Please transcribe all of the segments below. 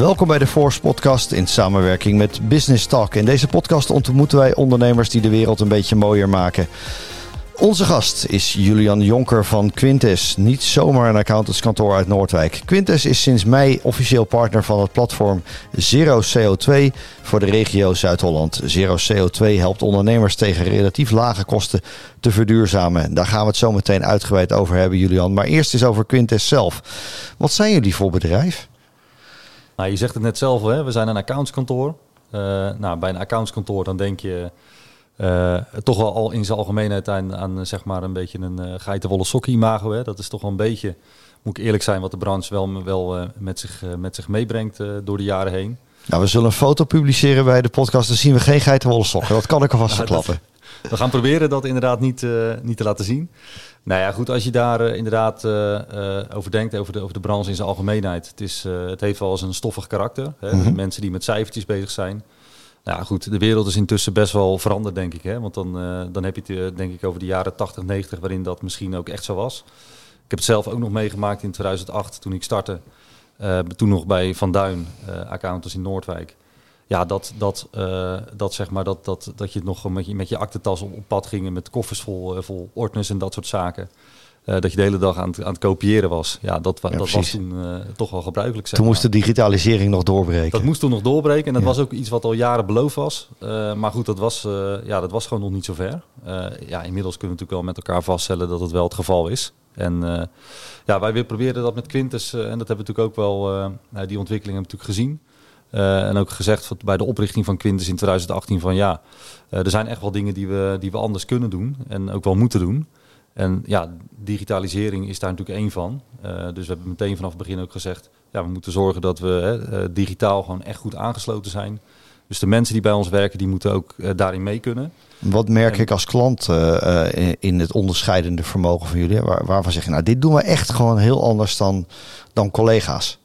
Welkom bij de Force Podcast in samenwerking met Business Talk. In deze podcast ontmoeten wij ondernemers die de wereld een beetje mooier maken. Onze gast is Julian Jonker van Quintes. Niet zomaar een accountantskantoor uit Noordwijk. Quintes is sinds mei officieel partner van het platform Zero CO2 voor de regio Zuid-Holland. Zero CO2 helpt ondernemers tegen relatief lage kosten te verduurzamen. Daar gaan we het zo meteen uitgebreid over hebben, Julian. Maar eerst eens over Quintes zelf. Wat zijn jullie voor bedrijf? Nou, je zegt het net zelf, hè? we zijn een accountskantoor. Uh, nou, bij een accountskantoor dan denk je uh, toch wel al in zijn algemeenheid aan, aan zeg maar een beetje een uh, geitenwolle sokkie imago. Hè? Dat is toch wel een beetje, moet ik eerlijk zijn, wat de branche wel, wel met, zich, met zich meebrengt door de jaren heen. Nou, we zullen een foto publiceren bij de podcast. Dan zien we geen geitenwolle sokken. Dat kan ik alvast verklappen. we gaan proberen dat inderdaad niet, niet te laten zien. Nou ja, goed, als je daar inderdaad over denkt, over de, over de branche in zijn algemeenheid. Het, is, het heeft wel eens een stoffig karakter. Hè? Mm -hmm. Mensen die met cijfertjes bezig zijn. Ja, goed, de wereld is intussen best wel veranderd, denk ik. Hè? Want dan, dan heb je het, denk ik, over de jaren 80, 90, waarin dat misschien ook echt zo was. Ik heb het zelf ook nog meegemaakt in 2008, toen ik startte. Toen nog bij Van Duin, accountants in Noordwijk. Ja, dat, dat, dat, zeg maar, dat, dat, dat je nog met je, met je aktentas op, op pad ging met koffers vol, vol ordners en dat soort zaken. Uh, dat je de hele dag aan het, aan het kopiëren was. Ja, dat, ja, dat was toen uh, toch wel gebruikelijk. Zeg toen moest de digitalisering nog doorbreken. Dat moest toen nog doorbreken. En dat ja. was ook iets wat al jaren beloofd was. Uh, maar goed, dat was, ja, dat was gewoon nog niet zo ver. ja, inmiddels kunnen we natuurlijk wel met elkaar vaststellen dat het wel het geval is. En ja, wij weer proberen dat met Quintus. en dat hebben we natuurlijk ook wel, die ontwikkeling hebben we natuurlijk gezien. En ook gezegd bij de oprichting van Quintus in 2018 van ja, er zijn echt wel dingen die we, die we anders kunnen doen. En ook wel moeten doen. En ja, digitalisering is daar natuurlijk één van. Uh, dus we hebben meteen vanaf het begin ook gezegd, ja, we moeten zorgen dat we hè, digitaal gewoon echt goed aangesloten zijn. Dus de mensen die bij ons werken, die moeten ook daarin mee kunnen. Wat merk en, ik als klant in, in, het onderscheidende vermogen van jullie? Waar, waarvan zeg je, nou, dit doen we echt gewoon heel anders dan, dan collega's?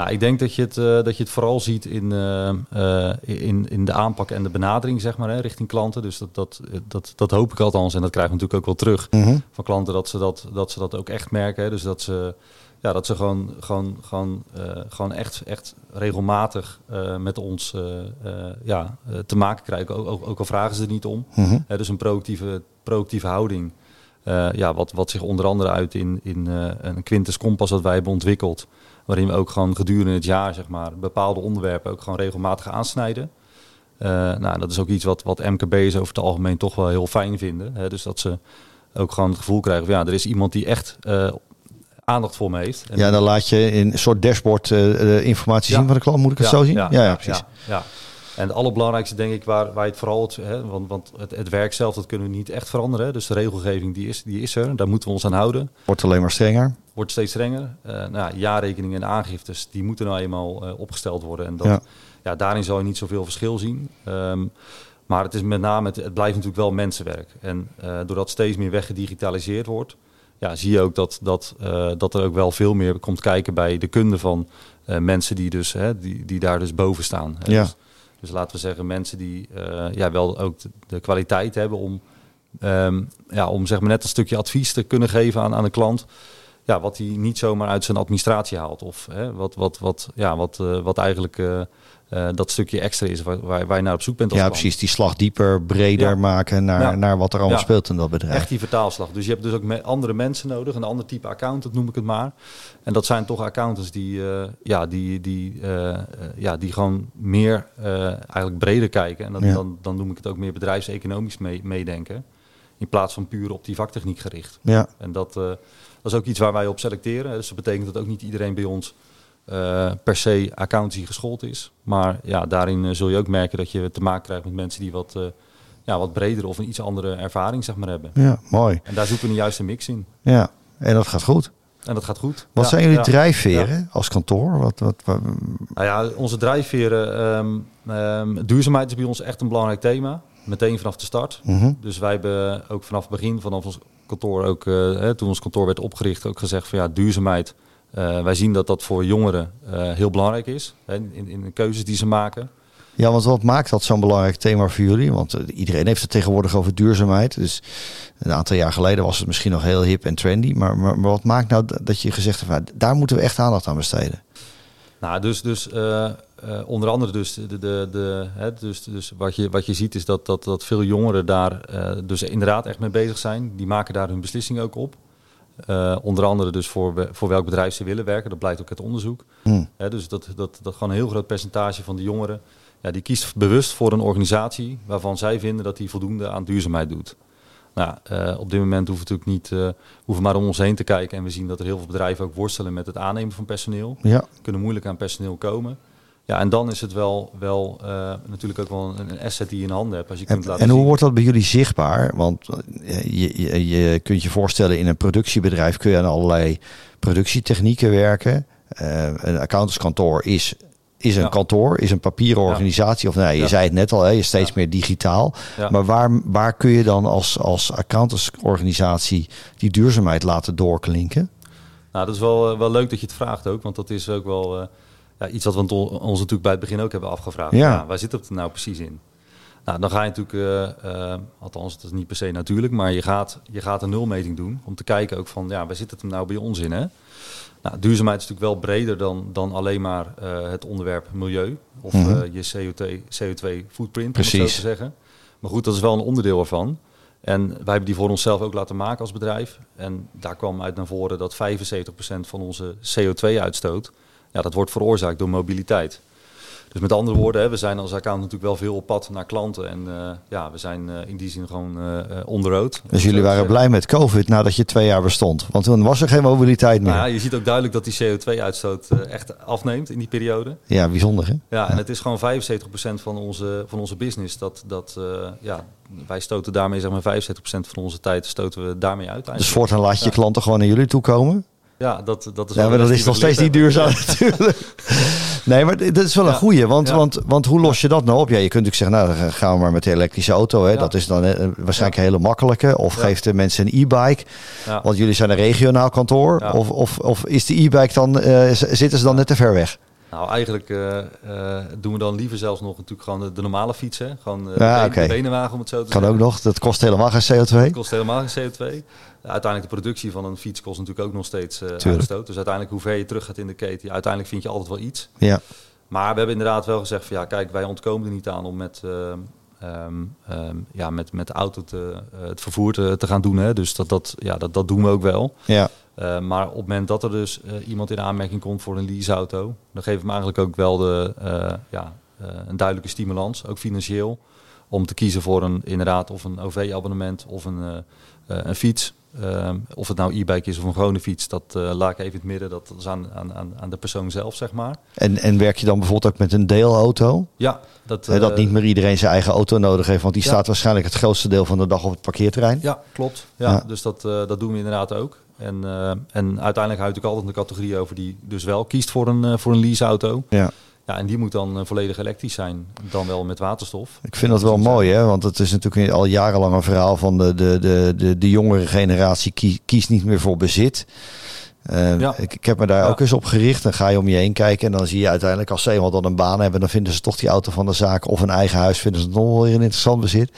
Nou, ik denk dat je het, uh, dat je het vooral ziet in, uh, uh, in, in de aanpak en de benadering, zeg maar, hè, richting klanten. Dus dat, dat, dat, dat hoop ik althans. En dat krijgen we natuurlijk ook wel terug mm -hmm. van klanten, dat ze dat, dat ze dat ook echt merken. Hè. Dus dat ze, ja, dat ze gewoon, gewoon, gewoon, gewoon echt, echt regelmatig met ons ja, te maken krijgen. Ook, ook, ook, al vragen ze er niet om. Mm -hmm. dus een proactieve, proactieve houding. ja, wat, wat zich onder andere uit in, in een Quintus Kompas dat wij hebben ontwikkeld waarin we ook gewoon gedurende het jaar zeg maar, bepaalde onderwerpen ook gewoon regelmatig aansnijden. Uh, nou, dat is ook iets wat, wat MKB's over het algemeen toch wel heel fijn vinden. Hè? Dus dat ze ook gewoon het gevoel krijgen van ja, er is iemand die echt uh, aandacht voor me heeft. En ja, dan laat je in een soort dashboard uh, informatie ja. zien van de klant, moet ik het ja, zo zien? Ja, ja, precies. ja. En het allerbelangrijkste denk ik waar, waar je het vooral, het, hè, want, want het, het, werk zelf dat kunnen we niet echt veranderen. Hè. Dus de regelgeving die is, die is er, daar moeten we ons aan houden. Wordt alleen maar strenger. Wordt steeds strenger. Uh, nou ja, jaarrekeningen en aangiftes, die moeten nou eenmaal uh, opgesteld worden. En dat, ja. ja. daarin zal je niet zoveel verschil zien. Um, maar het is met name, het, het blijft natuurlijk wel mensenwerk. En uh, doordat steeds meer weggedigitaliseerd wordt, ja, zie je ook dat, dat, dat er ook wel veel meer komt kijken bij de kunde van mensen die, dus, hè, die, die daar dus boven staan. Hè. Ja. Dus, dus laten we zeggen, mensen die uh, ja, wel ook de, kwaliteit hebben om, um, ja, om zeg maar net een stukje advies te kunnen geven aan, aan de klant. Ja, wat hij niet zomaar uit zijn administratie haalt. Of hè, wat, wat, wat, ja, wat, uh, wat eigenlijk uh, uh, dat stukje extra is waar, waar, waar, je naar op zoek bent. ja, precies. Die slag dieper, breder ja. maken naar, ja. naar wat er allemaal ja. speelt in dat bedrijf. Echt die vertaalslag. Dus je hebt dus ook me andere mensen nodig. Een ander type accountant noem ik het maar. En dat zijn toch accountants die, uh, ja, die, die, uh, ja, die gewoon meer eigenlijk breder kijken. En dan, dan, dan noem ik het ook meer bedrijfseconomisch mee, meedenken. In plaats van puur op die vaktechniek gericht. Ja. En dat, dat is ook iets waar wij op selecteren. Dus dat betekent dat ook niet iedereen bij ons uh, per se accountancy geschoold is. Maar ja, daarin uh, zul je ook merken dat je te maken krijgt met mensen die wat, uh, ja, wat breder of een iets andere ervaring zeg maar, hebben. Ja, mooi. En daar zoeken we een juiste mix in. Ja, en dat gaat goed. En dat gaat goed. Wat ja, zijn jullie ja, drijfveren ja. als kantoor? Wat, wat, wat, Nou ja, onze drijfveren. Um, um, duurzaamheid is bij ons echt een belangrijk thema. Meteen vanaf de start. Mhm. Mm -hmm. Dus wij hebben ook vanaf het begin, vanaf ons kantoor, ook, hè, toen ons kantoor werd opgericht, ook gezegd van ja, duurzaamheid. Uh, wij zien dat dat voor jongeren uh, heel belangrijk is hè, in, in de keuzes die ze maken. Ja, want wat maakt dat zo'n belangrijk thema voor jullie? Want iedereen heeft het tegenwoordig over duurzaamheid. Dus een aantal jaar geleden was het misschien nog heel hip en trendy. Maar, maar, maar wat maakt nou dat je gezegd hebt, daar moeten we echt aandacht aan besteden? Nou, dus, dus uh, onder andere dus, de, de, de, hè, dus, dus wat, je, wat je ziet is dat, dat, dat veel jongeren daar uh, dus inderdaad echt mee bezig zijn. Die maken daar hun beslissing ook op. onder andere dus voor, voor welk bedrijf ze willen werken. Dat blijkt ook uit onderzoek. Hmm. dus dat, dat, dat gewoon een heel groot percentage van de jongeren... Ja, die kiest bewust voor een organisatie waarvan zij vinden dat die voldoende aan duurzaamheid doet. Nou, uh, op dit moment hoeven we natuurlijk niet, uh, hoeven maar om ons heen te kijken. En we zien dat er heel veel bedrijven ook worstelen met het aannemen van personeel. Ja. Kunnen moeilijk aan personeel komen. Ja, en dan is het wel, wel uh, natuurlijk ook wel een, een, asset die je in handen hebt. Als je en, kunt laten en hoe wordt dat bij jullie zichtbaar? Want je, je, je, kunt je voorstellen, in een productiebedrijf kun je aan allerlei productietechnieken werken. een accountantskantoor is is een kantoor, is een papieren organisatie. Of nee, je zei het net al, hè, je steeds meer digitaal. Maar waar, waar kun je dan als, als accountantsorganisatie die duurzaamheid laten doorklinken? Nou, dat is wel, eh, wel leuk dat je het vraagt ook. Want dat is ook wel uh, ja, iets wat we ons natuurlijk bij het begin ook hebben afgevraagd. Ja. waar zit het nou precies in? Nou, dan ga je natuurlijk, uh, althans, dat is niet per se natuurlijk, maar je gaat, je gaat een nulmeting doen om te kijken ook van, ja, waar zit het nou bij ons in? Hè? Nou, duurzaamheid is natuurlijk wel breder dan, dan alleen maar uh, het onderwerp milieu of mm -hmm. uh, je CO2, CO2 footprint, Precies. om het zo te zeggen. Maar goed, dat is wel een onderdeel ervan. En wij hebben die voor onszelf ook laten maken als bedrijf. En daar kwam uit naar voren dat 75% van onze CO2-uitstoot, ja, dat wordt veroorzaakt door mobiliteit. Dus met andere woorden, hè, we zijn als account natuurlijk wel veel op pad naar klanten. En uh, ja, we zijn uh, in die zin gewoon uh, onderrood. Dus jullie waren blij met COVID nadat je twee jaar bestond? Want toen was er geen mobiliteit meer. Nou ja, je ziet ook duidelijk dat die CO2-uitstoot echt afneemt in die periode. Ja, bijzonder hè? Ja, en het is gewoon 75% van onze, van onze business. Dat, dat, ja, wij stoten daarmee, zeg maar 75% van onze tijd stoten we daarmee uit. Dus voortaan laat je ja. klanten gewoon naar jullie toe komen? Ja, dat, dat is ja, maar dat is nog steeds niet duurzaam natuurlijk. Nee, maar dat is wel een goeie. Want, want, want hoe los je dat nou op? Ja, je kunt natuurlijk zeggen, nou, dan gaan we maar met de elektrische auto. Hè. Dat is dan uh, waarschijnlijk een hele makkelijke. Of geeft de mensen een e-bike. Want jullie zijn een regionaal kantoor. Of, of, of is de e-bike dan, uh, zitten ze dan net te ver weg? Nou, eigenlijk uh, uh, doen we dan liever zelfs nog natuurlijk gewoon de, de normale fietsen. Gewoon uh, ja, de, okay. de benenwagen om het zo te kan zeggen. Kan ook nog. Dat kost helemaal geen CO2. Dat kost helemaal geen CO2. Uiteindelijk de productie van een fiets kost natuurlijk ook nog steeds uitstoot. Dus uiteindelijk hoe ver je terug gaat in de keten, uiteindelijk vind je altijd wel iets. Ja. Maar we hebben inderdaad wel gezegd van ja, kijk, wij ontkomen er niet aan om met, um, um, ja, met, met de auto te, het vervoer te, te, gaan doen. Hè. Dus dat, dat, ja, dat, dat doen we ook wel. Ja. Uh, maar op het moment dat er dus uh, iemand in aanmerking komt voor een leaseauto, dan geven we hem eigenlijk ook wel de, ja, een duidelijke stimulans, ook financieel, om te kiezen voor een inderdaad of een OV-abonnement of een, een fiets. Of het nou e-bike is of een gewone fiets, dat laat ik even in het midden. Dat is aan, aan, aan de persoon zelf, zeg maar. En, en werk je dan bijvoorbeeld ook met een deelauto? Ja. Dat, dat niet meer iedereen zijn eigen auto nodig heeft, want die ja. staat waarschijnlijk het grootste deel van de dag op het parkeerterrein. Ja, klopt. Ja, ja. Dus dat, dat doen we inderdaad ook. En, uh, en uiteindelijk hou ik altijd een categorie over die dus wel kiest voor een, uh, voor een leaseauto. Ja. Ja, en die moet dan uh, volledig elektrisch zijn, dan wel met waterstof. Ik vind dat wel mooi, hè? want het is natuurlijk al jarenlang een verhaal van de, de, de, de, de jongere generatie kiest kies niet meer voor bezit. Uh, ja. ik, ik, heb me daar ja. ook eens op gericht. Dan ga je om je heen kijken en dan zie je uiteindelijk als ze eenmaal dan een baan hebben, dan vinden ze toch die auto van de zaak of een eigen huis vinden ze nog wel weer een interessant bezit.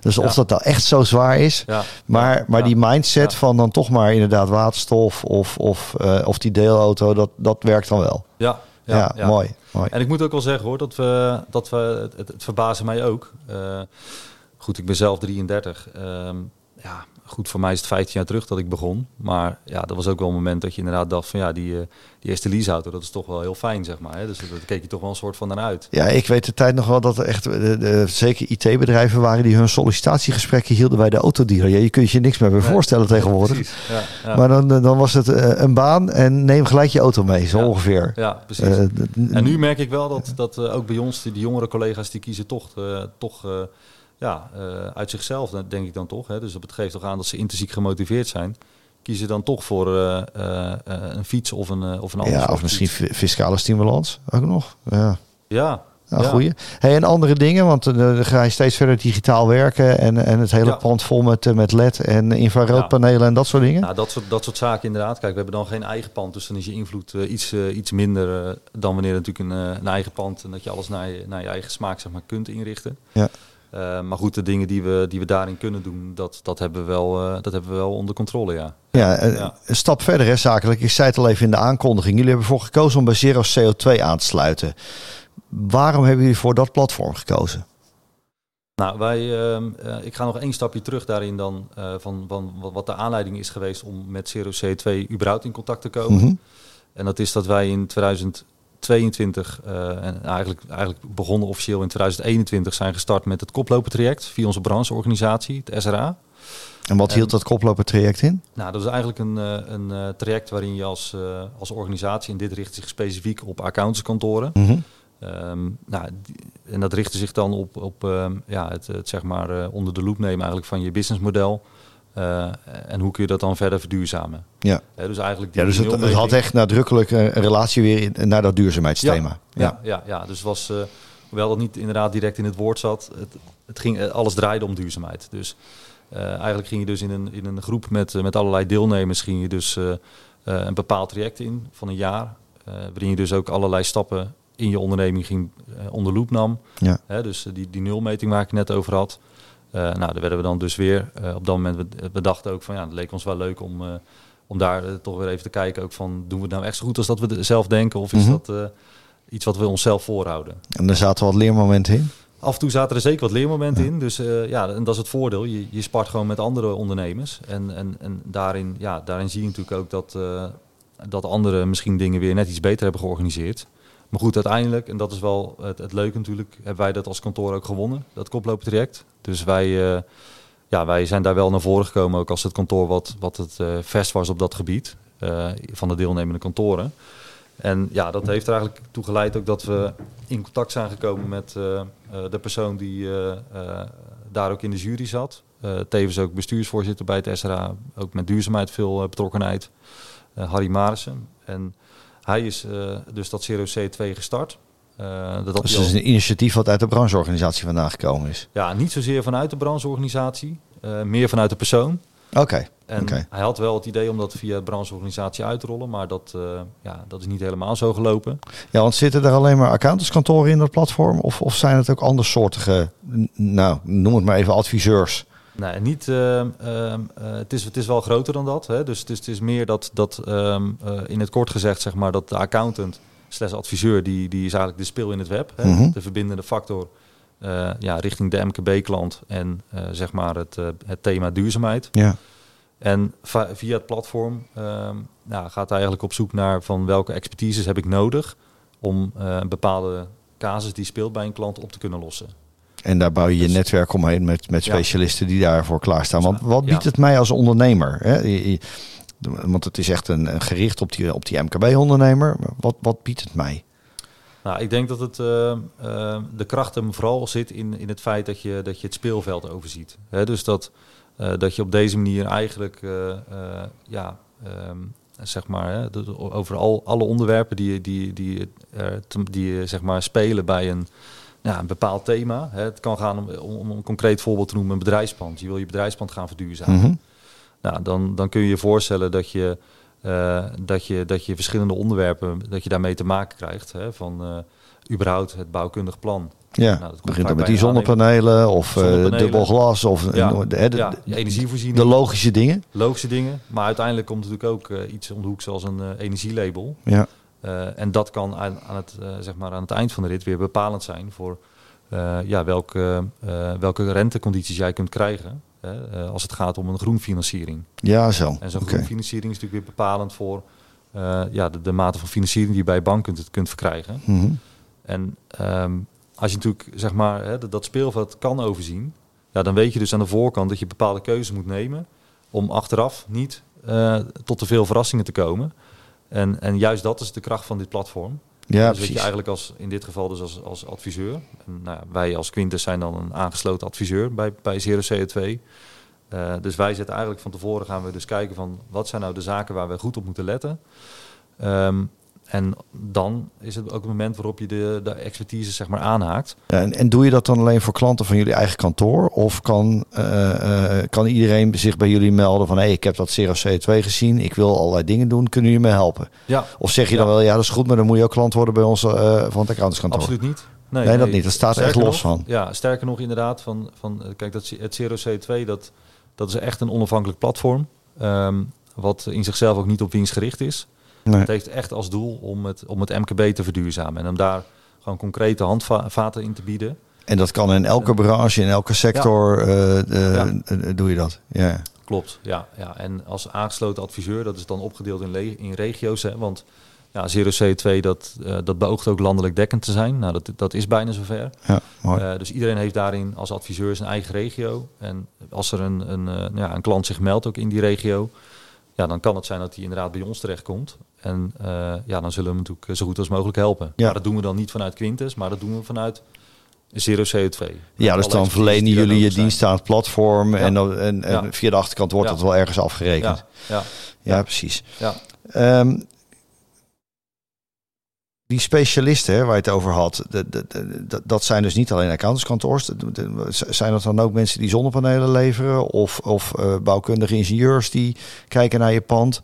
Dus ja. of dat nou echt zo zwaar is, maar, maar die mindset van dan toch maar inderdaad waterstof of, of, uh, of die deelauto, dat, dat werkt dan wel. Ja, ja, mooi, En ik moet ook wel zeggen hoor, dat we, dat we het, het verbazen mij ook. Uh, goed, ik ben zelf 33. ja, goed, voor mij is het 15 jaar terug dat ik begon. Maar ja, dat was ook wel een moment dat je inderdaad dacht van ja, die, uh, die eerste leaseauto, dat is toch wel heel fijn, zeg maar. Hè? Dus daar keek je toch wel een soort van naar uit. Ja, ik weet de tijd nog wel dat er echt de, de, zeker IT-bedrijven waren die hun sollicitatiegesprekken hielden bij de autodealer. Ja, je kunt je niks meer bij voorstellen tegenwoordig. Ja, ja. Maar dan, dan was het uh, een baan en neem gelijk je auto mee, zo ongeveer. Ja, precies. Uh, en nu merk ik wel dat, dat ook bij ons, die, die jongere collega's, die kiezen toch, toch ja, uh, uit zichzelf, denk ik dan toch. Hè. Dus dat geeft toch aan dat ze intrinsiek gemotiveerd zijn. Kiezen dan toch voor uh, uh, een fiets of een, of een ander Ja, of misschien fiscale stimulans ook nog. Ja. Ja, nou, ja. Goeie. Hey, en andere dingen, want dan ga je steeds verder digitaal werken en, en het hele ja. pand vol met, met LED en infraroodpanelen ja. en dat soort dingen. Ja, dat soort, dat soort zaken inderdaad. Kijk, we hebben dan geen eigen pand, dus dan is je invloed uh, iets, uh, iets minder uh, dan wanneer natuurlijk een, een eigen pand en dat je alles naar je, naar je eigen smaak zeg maar, kunt inrichten. Ja. Uh, maar goed, de dingen die we, die we daarin kunnen doen, dat, dat, hebben we wel, uh, dat hebben we wel onder controle, ja. Ja, uh, ja. een stap verder is zakelijk. Ik zei het al even in de aankondiging. Jullie hebben ervoor gekozen om bij Zero CO2 aan te sluiten. Waarom hebben jullie voor dat platform gekozen? Nou, wij, ik ga nog één stapje terug daarin dan van, van wat de aanleiding is geweest om met Zero CO2 überhaupt in contact te komen. Mm -hmm. En dat is dat wij in 2000 2022 uh, en eigenlijk, eigenlijk begonnen officieel in 2021 zijn gestart met het koplopertraject via onze brancheorganisatie, het SRA. En wat hield dat koplopertraject in? Nou, dat is eigenlijk een, een, een traject waarin je als, als organisatie, en dit richt zich specifiek op accountantskantoren. Mm -hmm. um, nou, en dat richtte zich dan op, op um, ja, het, het, zeg maar uh, onder de loep nemen eigenlijk van je businessmodel. Uh, en hoe kun je dat dan verder verduurzamen? Ja, uh, dus eigenlijk ja, dus het, het, had echt nadrukkelijk een relatie weer in, naar dat duurzaamheidsthema. Ja, ja, ja, ja. dus was, uh, hoewel dat niet inderdaad direct in het woord zat, het, het ging, alles draaide om duurzaamheid. Dus eigenlijk ging je dus in een, in een groep met, met allerlei deelnemers, ging je dus een bepaald traject in van een jaar, waarin je dus ook allerlei stappen in je onderneming ging onder loep nam. Ja. dus die, die nulmeting waar ik net over had. Uh, nou, daar werden we dan dus weer. Uh, op dat moment, dachten ook van ja, het leek ons wel leuk om, uh, om daar toch weer even te kijken. Ook van, doen we het nou echt zo goed als dat we zelf denken? Of is mm -hmm. dat iets wat we onszelf voorhouden? En daar zaten wat leermomenten in? Af en toe zaten er zeker wat leermomenten ja. in. Dus ja, en dat is het voordeel. Je, je spart gewoon met andere ondernemers. En, en, en daarin, ja, daarin zie je natuurlijk ook dat, dat anderen misschien dingen weer net iets beter hebben georganiseerd. Maar goed, uiteindelijk, en dat is wel het, het leuke natuurlijk, hebben wij dat als kantoor ook gewonnen, dat koplooptraject. Dus wij, uh, ja, wij zijn daar wel naar voren gekomen, ook als het kantoor wat, wat het uh, vers was op dat gebied uh, van de deelnemende kantoren. En ja, dat heeft er eigenlijk toe geleid ook dat we in contact zijn gekomen met de persoon die daar ook in de jury zat. tevens ook bestuursvoorzitter bij het SRA, ook met duurzaamheid veel betrokkenheid. Harry Marissen. En hij is uh, dus dat Zero C2 gestart. Uh, dat dus is een initiatief wat uit de brancheorganisatie vandaan gekomen is? Ja, niet zozeer vanuit de brancheorganisatie, uh, meer vanuit de persoon. Oké. Okay. En okay. hij had wel het idee om dat via de brancheorganisatie uit te rollen, maar dat, uh, ja, dat is niet helemaal zo gelopen. Ja, want zitten er alleen maar accountantskantoren in dat platform? Of, of zijn het ook andersoortige, nou, noem het maar even adviseurs? Nee, niet, uh, uh, het, is, het is wel groter dan dat. Hè? Dus het is, het is meer dat, dat um, uh, in het kort gezegd, zeg maar, dat de accountant slash adviseur, die, die is eigenlijk de speel in het web. Hè? Mm -hmm. De verbindende factor ja, richting de MKB-klant en zeg maar het, het thema duurzaamheid. Ja. En via het platform nou, gaat hij eigenlijk op zoek naar van welke expertises heb ik nodig om een bepaalde casus die speelt bij een klant op te kunnen lossen. En daar bouw je je netwerk omheen met, met specialisten die daarvoor klaarstaan. Want wat biedt het mij als ondernemer? Hè? Want het is echt een, een, gericht op die, op die MKB-ondernemer. Wat, wat biedt het mij? Nou, ik denk dat het, uh, uh, de kracht hem vooral zit in, in het feit dat je, dat je het speelveld overziet. Dus dat, uh, dat je op deze manier eigenlijk ja, um, zeg maar, hè, over al, alle onderwerpen die, die, die, die, die zeg maar, spelen bij een ja, een bepaald thema. Hè. Het kan gaan om, om, een concreet voorbeeld te noemen, een bedrijfspand. Je wil je bedrijfspand gaan verduurzamen. Mm -hmm. nou, dan, dan kun je je voorstellen dat je, uh, dat, je, dat je verschillende onderwerpen, dat je daarmee te maken krijgt. Hè, van uh, überhaupt het bouwkundig plan. Ja, nou, dat begint dan met die zonnepanelen of zonnepanelen. Uh, dubbel glas of ja, de, de, ja, energievoorziening. De logische dingen. Logische dingen. Maar uiteindelijk komt natuurlijk ook iets om de hoek zoals een energielabel. Ja. Uh, en dat kan aan, aan het, uh, zeg maar aan het eind van de rit weer bepalend zijn voor uh, ja, welke, welke rentecondities jij kunt krijgen als het gaat om een groenfinanciering. Ja, zo. En zo'n okay. groenfinanciering is natuurlijk weer bepalend voor ja, de, de, mate van financiering die je bij bank kunt, kunt verkrijgen. Mm -hmm. En um, als je natuurlijk zeg maar, hè, dat, dat speelveld kan overzien, ja, dan weet je dus aan de voorkant dat je bepaalde keuzes moet nemen om achteraf niet tot te veel verrassingen te komen. En, en juist dat is de kracht van dit platform. Ja, dus dat je eigenlijk als, in dit geval dus als, als adviseur. En, nou, wij als Quintus zijn dan een aangesloten adviseur bij, bij Zero CO2. Uh, dus wij zetten eigenlijk van tevoren gaan we dus kijken van wat zijn nou de zaken waar we goed op moeten letten. Um, en dan is het ook het moment waarop je de, de expertise zeg maar aanhaakt. Ja, en, en doe je dat dan alleen voor klanten van jullie eigen kantoor? Of kan, uh, uh, kan iedereen zich bij jullie melden van... hé, hey, ik heb dat Zero C2 gezien, ik wil allerlei dingen doen, kunnen jullie me helpen? Ja. Of zeg je ja. dan wel, ja, dat is goed, maar dan moet je ook klant worden bij ons uh, van het accountantskantoor? Absoluut niet. Nee, dat niet. Dat staat echt los van. Ja, sterker nog inderdaad. Van, van, kijk, dat, het Zero C2, dat, dat is echt een onafhankelijk platform. Ehm, wat in zichzelf ook niet op winst gericht is. Nee. Het heeft echt als doel om het, om het MKB te verduurzamen. En om daar gewoon concrete handvaten in te bieden. En dat kan in elke branche, in elke sector ja. uh, doe je dat. Ja. Klopt, ja, ja. En als aangesloten adviseur, dat is dan opgedeeld in, in regio's. Hè, want ja, Zero C2, dat, uh, dat beoogt ook landelijk dekkend te zijn. Nou, dat, dat is bijna zover. Ja, mooi. Uh, dus iedereen heeft daarin als adviseur zijn eigen regio. En als er een, een, uh, ja, een klant zich meldt ook in die regio, ja, dan kan het zijn dat hij inderdaad bij ons terechtkomt. En ja, dan zullen we hem natuurlijk zo goed als mogelijk helpen. Ja. Maar dat doen we dan niet vanuit Quintus, maar dat doen we vanuit Zero CO2. Ja, dus dan verlenen jullie je dienst aan het platform en, dan, en, en via de achterkant wordt dat wel ergens afgerekend. Ja, ja. precies. Ja. Um, die specialisten hè, waar je het over had, de, de, de, dat zijn dus niet alleen accountantskantoors. Zijn dat dan ook mensen die zonnepanelen leveren of, of uh, bouwkundige ingenieurs die kijken naar je pand?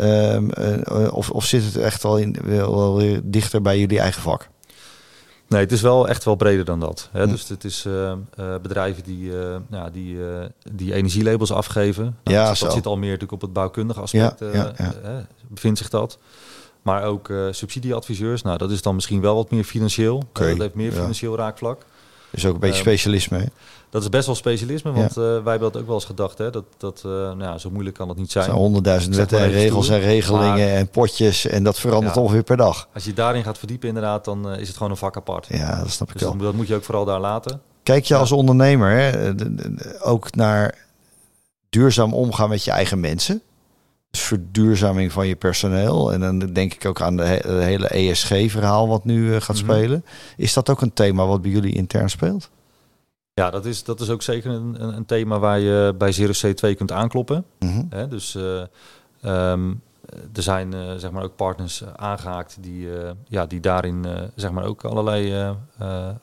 Um, uh, of, of zit het echt al in, wel weer dichter bij jullie eigen vak? Nee, het is wel echt wel breder dan dat. Hè? Hm. Dus het is uh, bedrijven die, uh, ja, die, die energielabels afgeven. Nou, ja, dat, dat zit al meer natuurlijk op het bouwkundige aspect. Ja, ja, ja. bevindt zich dat. Maar ook subsidieadviseurs. Nou, dat is dan misschien wel wat meer financieel. Okay. dat heeft meer financieel raakvlak. Is ook een beetje um, specialisme. Dat is best wel specialisme, want ja. uh, wij hebben dat ook wel eens gedacht. Hè, dat, dat, uh, nou ja, zo moeilijk kan het niet zijn. honderdduizend wetten en regels en regelingen en potjes. En dat verandert ja, ongeveer per dag. Als je daarin gaat verdiepen inderdaad, dan uh, is het gewoon een vak apart. Ja, dat snap ik dus wel. Dat moet je ook vooral daar laten. Kijk je als ondernemer hè, ook naar duurzaam omgaan met je eigen mensen? Verduurzaming van je personeel. En dan denk ik ook aan de, he hele ESG-verhaal wat nu gaat mm -hmm. spelen. Is dat ook een thema wat bij jullie intern speelt? Ja, dat is, dat is ook zeker een, een, thema waar je bij Zero C2 kunt aankloppen. Mm -hmm. He, dus uh, um, er zijn uh, zeg maar ook partners aangehaakt die, ja, die daarin zeg maar ook allerlei,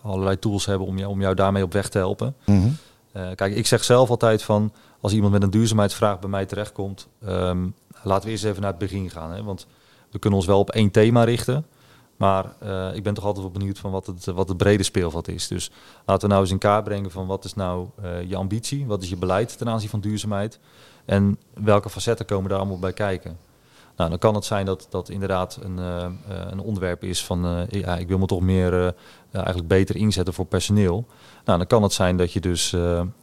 allerlei tools hebben om, jou, om jou daarmee op weg te helpen. Mm -hmm. kijk, ik zeg zelf altijd van als iemand met een duurzaamheidsvraag bij mij terechtkomt, um, laten we eerst even naar het begin gaan. Hè? Want we kunnen ons wel op één thema richten. Maar uh, ik ben toch altijd wel benieuwd van wat het, wat het brede speelveld is. Dus laten we nou eens in kaart brengen van wat is nou uh, je ambitie, wat is je beleid ten aanzien van duurzaamheid en welke facetten komen daar allemaal bij kijken. Nou, dan kan het zijn dat dat inderdaad een, uh, een onderwerp is van ja, ik wil me toch meer eigenlijk beter inzetten voor personeel. Nou, dan kan het zijn dat je dus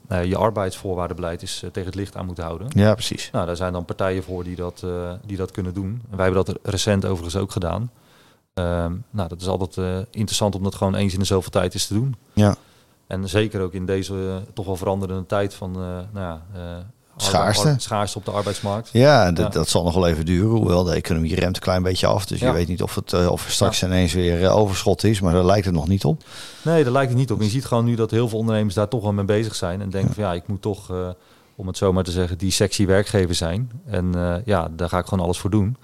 je arbeidsvoorwaardenbeleid is tegen het licht aan moet houden. Ja, precies. Nou, daar zijn dan partijen voor die dat, die dat kunnen doen. En wij hebben dat recent overigens ook gedaan. Um, nou, dat is altijd interessant om dat gewoon eens in de zoveel tijd eens te doen. Ja. En zeker ook in deze toch wel veranderende tijd van nou ja, schaarste. schaarste op de arbeidsmarkt. Ja, dat, ja. dat zal nog wel even duren. Hoewel de economie remt een klein beetje af. Dus ja. je weet niet of, het, of er straks ineens weer overschot is. Maar daar lijkt het nog niet op. Nee, daar lijkt het niet op. Je ziet gewoon nu dat heel veel ondernemers daar toch wel mee bezig zijn. En denken van ja, ik moet toch, om het zo maar te zeggen, die sexy werkgever zijn. En ja, daar ga ik gewoon alles voor doen.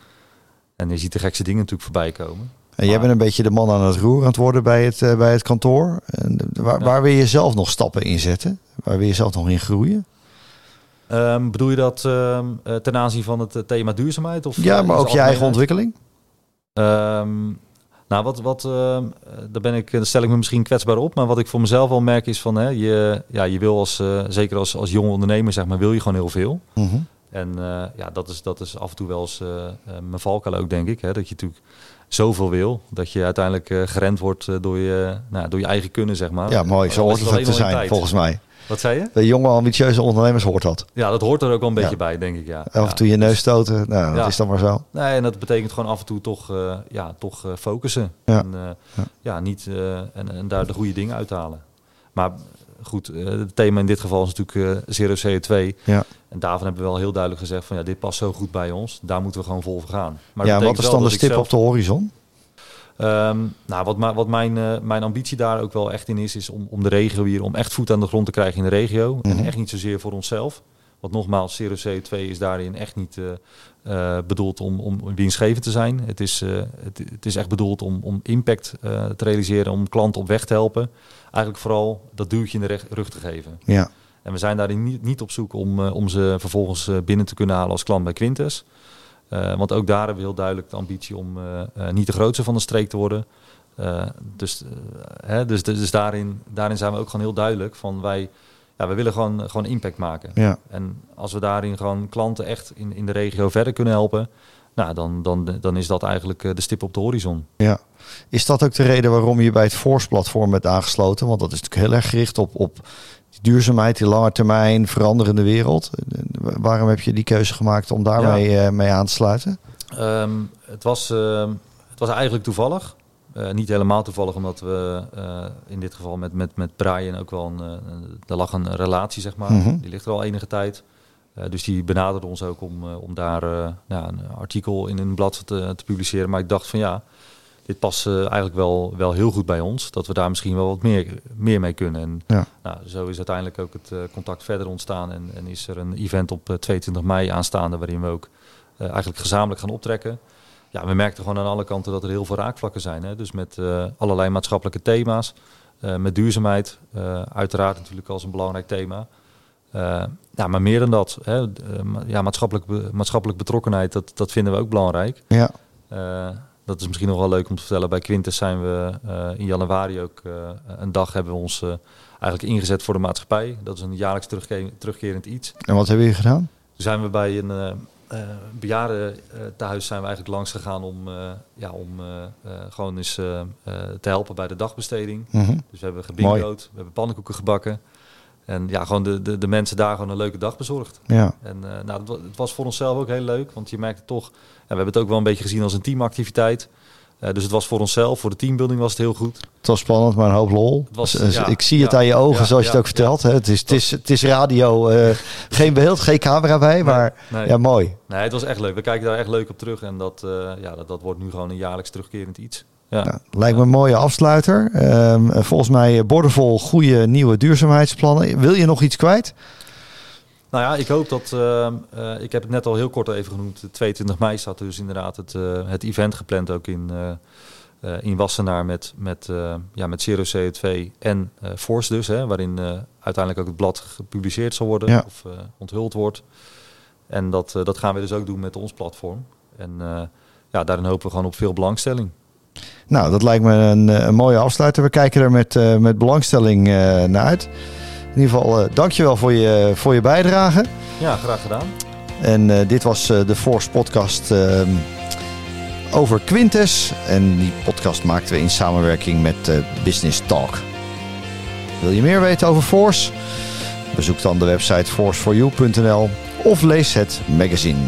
En je ziet de gekste dingen natuurlijk voorbij komen. En jij bent een beetje de man aan het roer aan het worden bij het, bij het kantoor. En waar, waar wil je zelf nog stappen in zetten? Waar wil je zelf nog in groeien? Um, bedoel je dat uh, ten aanzien van het thema duurzaamheid? Of, ja, maar ook je eigen ontwikkeling? Um, nou, wat, wat, daar, ben ik, daar stel ik me misschien kwetsbaar op. Maar wat ik voor mezelf al merk is van... Hè, je, ja, je wil als, uh, zeker als, als jonge ondernemer, zeg maar, wil je gewoon heel veel. Mm -hmm. En uh, ja, dat is, dat is af en toe wel eens mijn valkuil ook, denk ik. Hè, dat je natuurlijk zoveel wil, dat je uiteindelijk gerend wordt door, je, nou, door je eigen kunnen, zeg maar. Ja, mooi. Zo hoort het te zijn, volgens mij. Wat zei je? De jonge, ambitieuze ondernemers hoort dat. Ja, dat hoort er ook wel een beetje ja. bij, denk ik, ja. Af en toe je neus stoten, nou, dat is dan maar zo. Nee, en dat betekent gewoon af en toe toch, uh, ja, toch focussen. Ja. En, ja. niet, en, en daar de goede dingen uithalen. Maar goed, het thema in dit geval is natuurlijk Zero CO2. Ja. En daarvan hebben we wel heel duidelijk gezegd van ja, dit past zo goed bij ons. Daar moeten we gewoon vol voor gaan. Maar ja, wat is dan de stip zelf... op de horizon? Um, nou, wat, wat mijn, uh, mijn ambitie daar ook wel echt in is, is om, om de regio hier, om echt voet aan de grond te krijgen in de regio. Mm -hmm. En echt niet zozeer voor onszelf. Want nogmaals, Zero CO2 is daarin echt niet uh, uh, bedoeld om, om winstgevend te zijn. Het is, uh, het, het, is echt bedoeld om, om impact te realiseren, om klanten op weg te helpen. Eigenlijk vooral dat duwtje in de rug te geven. Ja. En we zijn daarin niet, niet op zoek om, om ze vervolgens binnen te kunnen halen als klant bij Quintes. Uh, want ook daar hebben we heel duidelijk de ambitie om uh, uh, niet de grootste van de streek te worden. dus, hè, dus, dus, dus daarin, daarin zijn we ook gewoon heel duidelijk van wij, ja, we willen gewoon, gewoon impact maken. Ja. En als we daarin gewoon klanten echt in, in de regio verder kunnen helpen, nou, dan, dan, dan is dat eigenlijk de stip op de horizon. Ja. Is dat ook de reden waarom je bij het Force-platform bent aangesloten? Want dat is natuurlijk heel erg gericht op, op duurzaamheid, die lange termijn, veranderende wereld. Waarom heb je die keuze gemaakt om daarmee ja. mee aan te sluiten? Um, het, was, uh, het was eigenlijk toevallig. Uh, niet helemaal toevallig, omdat we uh, in dit geval met, met, met Brian ook wel een, er lag een relatie, zeg maar. Mm -hmm. Die ligt er al enige tijd. Dus die benaderde ons ook om, om daar ja, een artikel in een blad te, te, publiceren. Maar ik dacht van ja, dit past eigenlijk wel, wel heel goed bij ons. Dat we daar misschien wel wat meer, meer mee kunnen. En ja. nou, zo is uiteindelijk ook het contact verder ontstaan. En, en is er een event op 22 mei aanstaande waarin we ook uh, eigenlijk gezamenlijk gaan optrekken. Ja, we merkten gewoon aan alle kanten dat er heel veel raakvlakken zijn. Hè? Dus met uh, allerlei maatschappelijke thema's. Uh, met duurzaamheid, uiteraard natuurlijk als een belangrijk thema. Ja, maar meer dan dat. Hè? ja, maatschappelijk, be maatschappelijk betrokkenheid, dat, dat vinden we ook belangrijk. Ja. dat is misschien nog wel leuk om te vertellen. Bij Quintus zijn we in januari ook een dag hebben we ons eigenlijk ingezet voor de maatschappij. Dat is een jaarlijks terugke terugkerend iets. En wat hebben jullie gedaan? Toen zijn we bij een bejaarden thuis zijn we eigenlijk langs gegaan om, ja, om gewoon eens te helpen bij de dagbesteding. Mm -hmm. Dus we hebben gebingoed, we hebben pannenkoeken gebakken. En ja, gewoon de, de, de mensen daar gewoon een leuke dag bezorgd. Ja. En nou, het, was voor onszelf ook heel leuk, want je merkte toch... En we hebben het ook wel een beetje gezien als een teamactiviteit. Uh, dus het was voor onszelf, voor de teambuilding was het heel goed. Het was spannend, maar een hoop lol. Het was, dus, ja, ik zie het aan je ogen, ja, zoals je het ook vertelt. Hè? Het, is, het, is, het is radio, uh, geen beeld, geen camera bij, maar nee. ja, mooi. Nee, het was echt leuk. We kijken daar echt leuk op terug. En dat, ja, dat, dat wordt nu gewoon een jaarlijks terugkerend iets. Ja. Nou, lijkt me een mooie afsluiter. Um, volgens mij bordenvol goede nieuwe duurzaamheidsplannen. Wil je nog iets kwijt? Nou ja, ik hoop dat. Uh, uh, ik heb het net al heel kort even genoemd. 22 mei staat dus inderdaad het, uh, het event gepland ook in, in Wassenaar met, met, ja, met Zero CO2 en Force dus. Hè, waarin uiteindelijk ook het blad gepubliceerd zal worden ja. of onthuld wordt. En dat, dat gaan we dus ook doen met ons platform. En ja, daarin hopen we gewoon op veel belangstelling. Nou, dat lijkt me een, een mooie afsluiter. We kijken er met, met belangstelling naar uit. In ieder geval, uh, dankjewel voor je, voor je bijdrage. Ja, graag gedaan. En dit was de Force podcast ehm, over Quintes. En die podcast maakten we in samenwerking met Business Talk. Wil je meer weten over Force? Bezoek dan de website force4you.nl of lees het magazine.